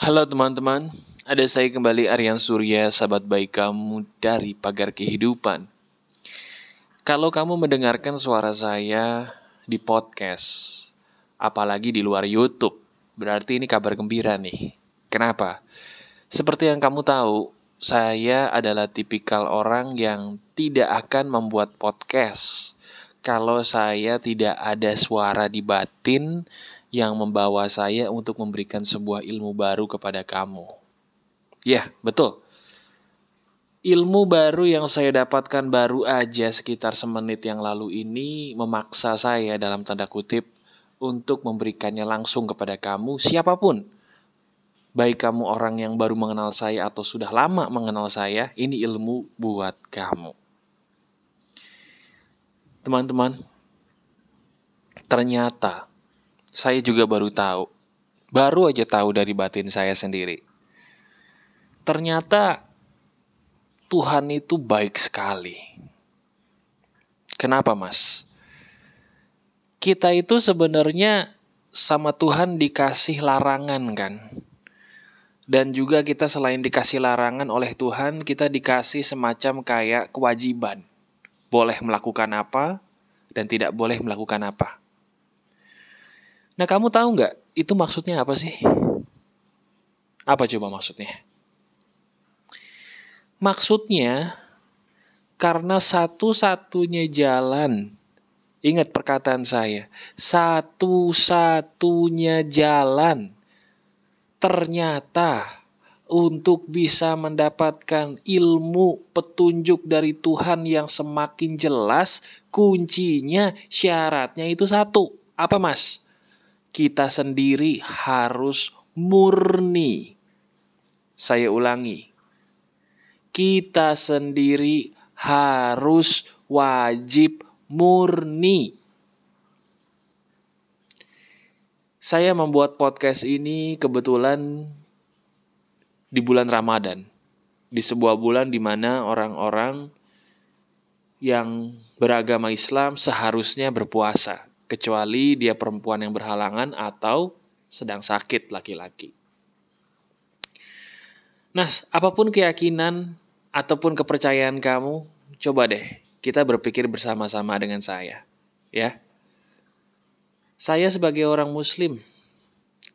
Halo teman-teman, ada saya kembali Aryan Surya, sahabat baik kamu dari Pagar Kehidupan. Kalau kamu mendengarkan suara saya di podcast, apalagi di luar YouTube, berarti ini kabar gembira nih. Kenapa? Seperti yang kamu tahu, saya adalah tipikal orang yang tidak akan membuat podcast kalau saya tidak ada suara di batin yang membawa saya untuk memberikan sebuah ilmu baru kepada kamu. Ya, betul. Ilmu baru yang saya dapatkan baru aja sekitar semenit yang lalu ini memaksa saya dalam tanda kutip untuk memberikannya langsung kepada kamu siapa pun. Baik kamu orang yang baru mengenal saya atau sudah lama mengenal saya, ini ilmu buat kamu. Teman-teman, ternyata saya juga baru tahu. Baru aja tahu dari batin saya sendiri. Ternyata Tuhan itu baik sekali. Kenapa, Mas? Kita itu sebenarnya sama Tuhan dikasih larangan kan? Dan juga kita selain dikasih larangan oleh Tuhan, kita dikasih semacam kayak kewajiban. Boleh melakukan apa dan tidak boleh melakukan apa. Nah kamu tahu nggak itu maksudnya apa sih? Apa coba maksudnya? Maksudnya karena satu-satunya jalan Ingat perkataan saya, satu-satunya jalan ternyata untuk bisa mendapatkan ilmu petunjuk dari Tuhan yang semakin jelas, kuncinya syaratnya itu satu. Apa, Mas? Kita sendiri harus murni. Saya ulangi, kita sendiri harus wajib murni. Saya membuat podcast ini kebetulan di bulan Ramadan, di sebuah bulan di mana orang-orang yang beragama Islam seharusnya berpuasa kecuali dia perempuan yang berhalangan atau sedang sakit laki-laki. Nah, apa pun keyakinan ataupun kepercayaan kamu, coba deh kita berpikir bersama-sama dengan saya, ya. Saya sebagai orang muslim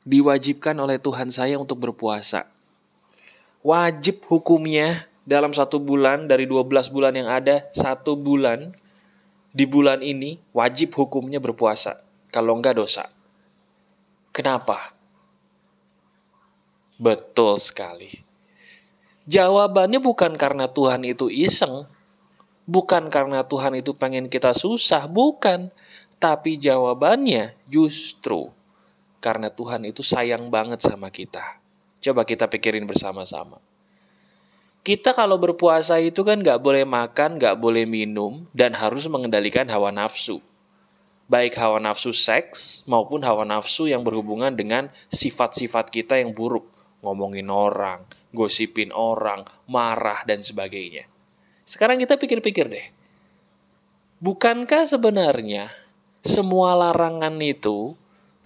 diwajibkan oleh Tuhan saya untuk berpuasa. Wajib hukumnya dalam satu bulan dari 12 bulan yang ada, satu bulan di bulan ini wajib hukumnya berpuasa. Kalau enggak dosa. Kenapa? Betul sekali. Jawabannya bukan karena Tuhan itu iseng. Bukan karena Tuhan itu pengen kita susah. Bukan. Tapi jawabannya justru karena Tuhan itu sayang banget sama kita. Coba kita pikirin bersama-sama. Kita kalau berpuasa itu kan nggak boleh makan, nggak boleh minum, dan harus mengendalikan hawa nafsu. Baik hawa nafsu seks maupun hawa nafsu yang berhubungan dengan sifat-sifat kita yang buruk. Ngomongin orang, gosipin orang, marah, dan sebagainya. Sekarang kita pikir-pikir deh. Bukankah sebenarnya semua larangan itu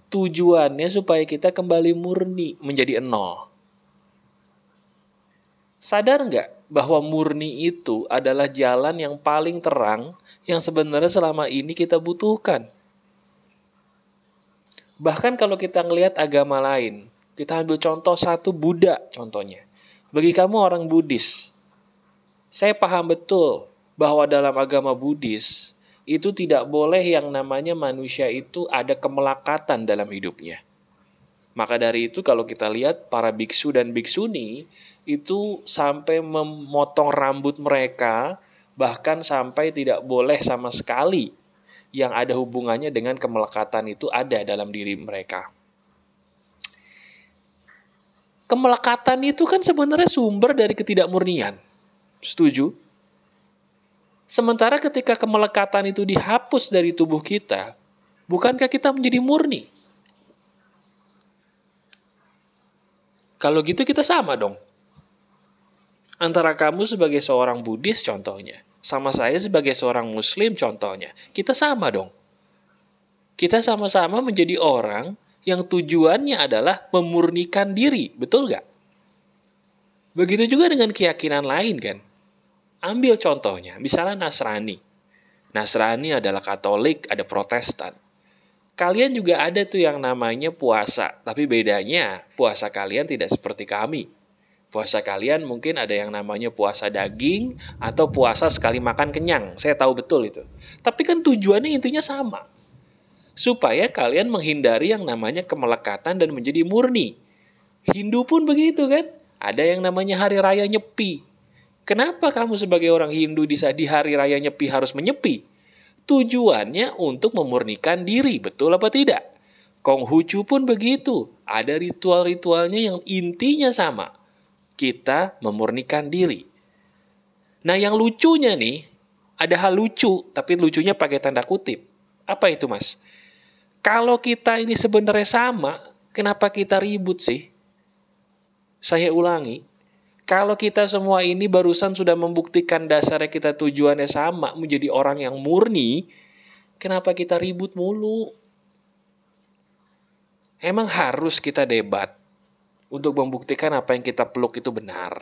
tujuannya supaya kita kembali murni menjadi nol? Sadar nggak bahwa murni itu adalah jalan yang paling terang yang sebenarnya selama ini kita butuhkan? Bahkan kalau kita ngelihat agama lain, kita ambil contoh satu Buddha contohnya. Bagi kamu orang Buddhis, saya paham betul bahwa dalam agama Buddhis itu tidak boleh yang namanya manusia itu ada kemelakatan dalam hidupnya. Maka dari itu kalau kita lihat para biksu dan biksuni itu sampai memotong rambut mereka, bahkan sampai tidak boleh sama sekali yang ada hubungannya dengan kemelekatan itu ada dalam diri mereka. Kemelekatan itu kan sebenarnya sumber dari ketidakmurnian. Setuju? Sementara ketika kemelekatan itu dihapus dari tubuh kita, bukankah kita menjadi murni? Kalau gitu kita sama dong antara kamu sebagai seorang Buddhis contohnya, sama saya sebagai seorang Muslim contohnya, kita sama dong. Kita sama-sama menjadi orang yang tujuannya adalah memurnikan diri, betul nggak? Begitu juga dengan keyakinan lain kan. Ambil contohnya, misalnya Nasrani. Nasrani adalah Katolik, ada Protestan. Kalian juga ada tuh yang namanya puasa, tapi bedanya puasa kalian tidak seperti kami. Puasa kalian mungkin ada yang namanya puasa daging atau puasa sekali makan kenyang. Saya tahu betul itu. Tapi kan tujuannya intinya sama. Supaya kalian menghindari yang namanya kemelekatan dan menjadi murni. Hindu pun begitu kan? Ada yang namanya hari raya nyepi. Kenapa kamu sebagai orang Hindu di hari raya nyepi harus menyepi? Tujuannya untuk memurnikan diri, betul apa tidak? Konghucu pun begitu. Ada ritual-ritualnya yang intinya sama. Kita memurnikan diri. Nah yang lucunya nih, ada hal lucu, tapi lucunya pakai tanda kutip. Apa itu mas? Kalau kita ini sebenarnya sama, kenapa kita ribut sih? Saya ulangi, kalau kita semua ini barusan sudah membuktikan dasarnya kita tujuannya sama, menjadi orang yang murni, kenapa kita ribut mulu? Emang harus kita debat untuk membuktikan apa yang kita peluk itu benar.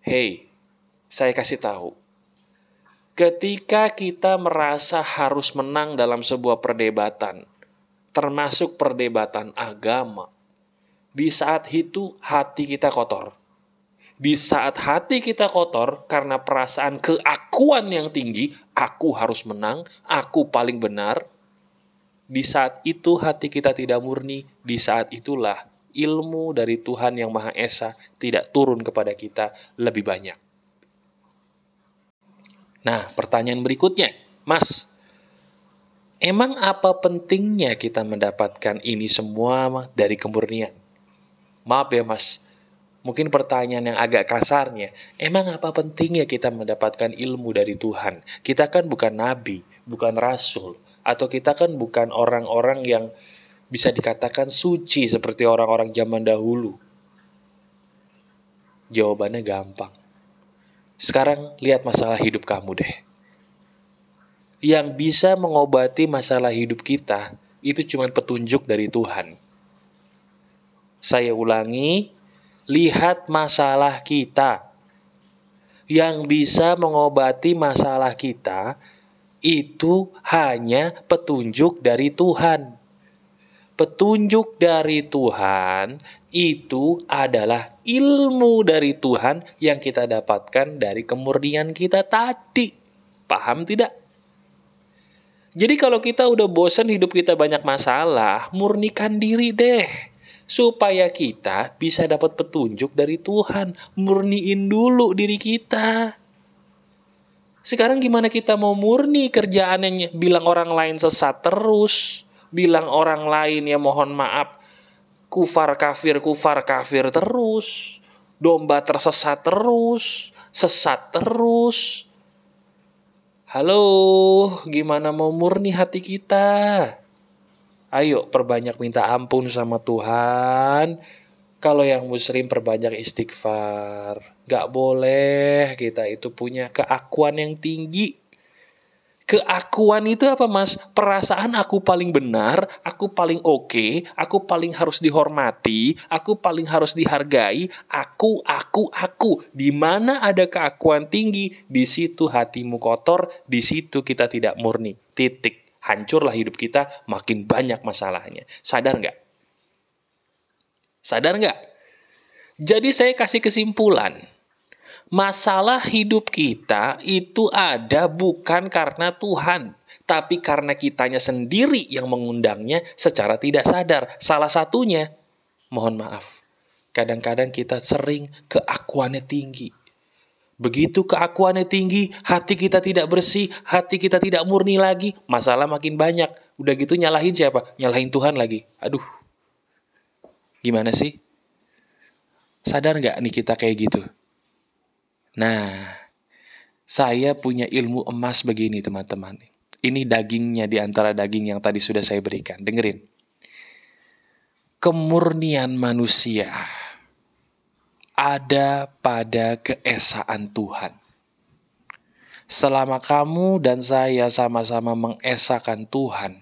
Hei, saya kasih tahu. Ketika kita merasa harus menang dalam sebuah perdebatan, termasuk perdebatan agama, di saat itu hati kita kotor. Di saat hati kita kotor karena perasaan keakuan yang tinggi, aku harus menang, aku paling benar. Di saat itu hati kita tidak murni, di saat itulah ilmu dari Tuhan yang Maha Esa tidak turun kepada kita lebih banyak. Nah, pertanyaan berikutnya, Mas, emang apa pentingnya kita mendapatkan ini semua dari kemurnian? Maaf ya mas, mungkin pertanyaan yang agak kasarnya, emang apa pentingnya kita mendapatkan ilmu dari Tuhan? Kita kan bukan nabi, bukan rasul, atau kita kan bukan orang-orang yang bisa dikatakan suci seperti orang-orang zaman dahulu. Jawabannya gampang. Sekarang lihat masalah hidup kamu deh. Yang bisa mengobati masalah hidup kita itu cuma petunjuk dari Tuhan saya ulangi, lihat masalah kita. Yang bisa mengobati masalah kita itu hanya petunjuk dari Tuhan. Petunjuk dari Tuhan itu adalah ilmu dari Tuhan yang kita dapatkan dari kemurnian kita tadi. Paham tidak? Jadi kalau kita udah bosan hidup kita banyak masalah, murnikan diri deh supaya kita bisa dapat petunjuk dari Tuhan. Murniin dulu diri kita. Sekarang gimana kita mau murni kerjaannya bilang orang lain sesat terus, bilang orang lain ya mohon maaf kufar kafir kufar kafir terus, domba tersesat terus, sesat terus. Halo, gimana mau murni hati kita? Ayo perbanyak minta ampun sama Tuhan. Kalau yang muslim perbanyak istighfar. Gak boleh kita itu punya keakuan yang tinggi. Keakuan itu apa mas? Perasaan aku paling benar, aku paling oke, okay, aku paling harus dihormati, aku paling harus dihargai, aku, aku, aku. Di mana ada keakuan tinggi, di situ hatimu kotor, di situ kita tidak murni. Titik hancurlah hidup kita, makin banyak masalahnya. Sadar nggak? Sadar nggak? Jadi saya kasih kesimpulan. Masalah hidup kita itu ada bukan karena Tuhan, tapi karena kitanya sendiri yang mengundangnya secara tidak sadar. Salah satunya, mohon maaf, kadang-kadang kita sering keakuannya tinggi Begitu keakuannya tinggi, hati kita tidak bersih, hati kita tidak murni lagi, masalah makin banyak. Udah gitu nyalahin siapa? Nyalahin Tuhan lagi. Aduh. Gimana sih? Sadar nggak nih kita kayak gitu? Nah, saya punya ilmu emas begini teman-teman. Ini dagingnya di antara daging yang tadi sudah saya berikan. Dengerin. Kemurnian manusia ada pada keesaan Tuhan. Selama kamu dan saya sama-sama mengesahkan Tuhan,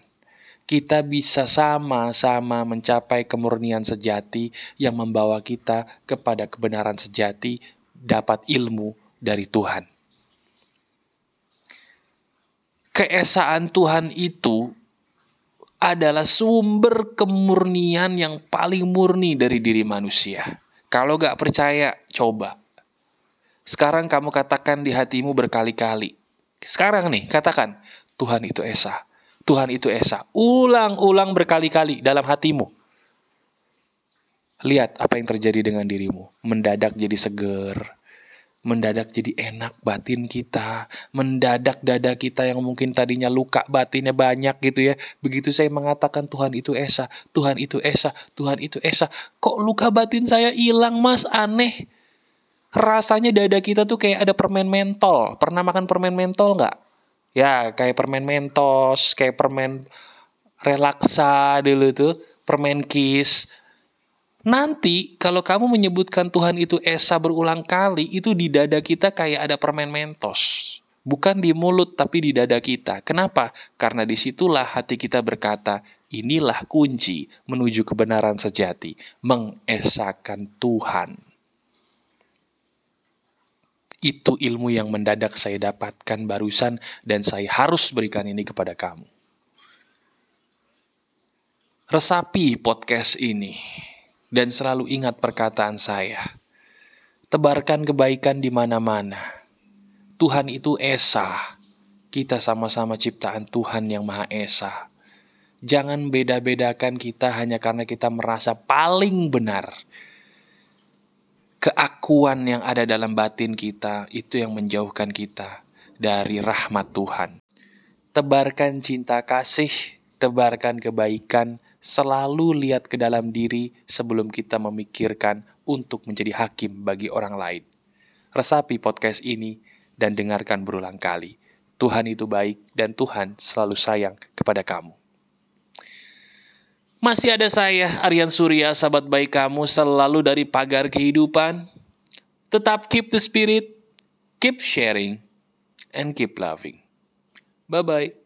kita bisa sama-sama mencapai kemurnian sejati yang membawa kita kepada kebenaran sejati, dapat ilmu dari Tuhan. Keesaan Tuhan itu adalah sumber kemurnian yang paling murni dari diri manusia. Kalau gak percaya, coba. Sekarang kamu katakan di hatimu berkali-kali. Sekarang nih, katakan, Tuhan itu Esa. Tuhan itu Esa. Ulang-ulang berkali-kali dalam hatimu. Lihat apa yang terjadi dengan dirimu. Mendadak jadi seger. Mendadak jadi enak batin kita. Mendadak dada kita yang mungkin tadinya luka batinnya banyak gitu ya. Begitu saya mengatakan Tuhan itu Esa. Tuhan itu Esa. Tuhan itu Esa. Kok luka batin saya hilang mas? Aneh. Rasanya dada kita tuh kayak ada permen mentol. Pernah makan permen mentol nggak? Ya, kayak permen mentos, kayak permen relaksa dulu tuh, permen kiss. Nanti kalau kamu menyebutkan Tuhan itu Esa berulang kali, itu di dada kita kayak ada permen mentos. Bukan di mulut tapi di dada kita. Kenapa? Karena di situlah hati kita berkata, inilah kunci menuju kebenaran sejati, mengesakan Tuhan. Itu ilmu yang mendadak saya dapatkan barusan dan saya harus berikan ini kepada kamu. Resapi podcast ini dan selalu ingat perkataan saya. Tebarkan kebaikan di mana-mana. Tuhan itu Esa. Kita sama-sama ciptaan Tuhan yang Maha Esa. Jangan beda-bedakan kita hanya karena kita merasa paling benar keakuan yang ada dalam batin kita itu yang menjauhkan kita dari rahmat Tuhan. Tebarkan cinta kasih, tebarkan kebaikan, selalu lihat ke dalam diri sebelum kita memikirkan untuk menjadi hakim bagi orang lain. Resapi podcast ini dan dengarkan berulang kali. Tuhan itu baik dan Tuhan selalu sayang kepada kamu. Masih ada saya, Aryan Surya, sahabat baik kamu selalu dari pagar kehidupan. Tetap keep the spirit, keep sharing, and keep loving. Bye-bye.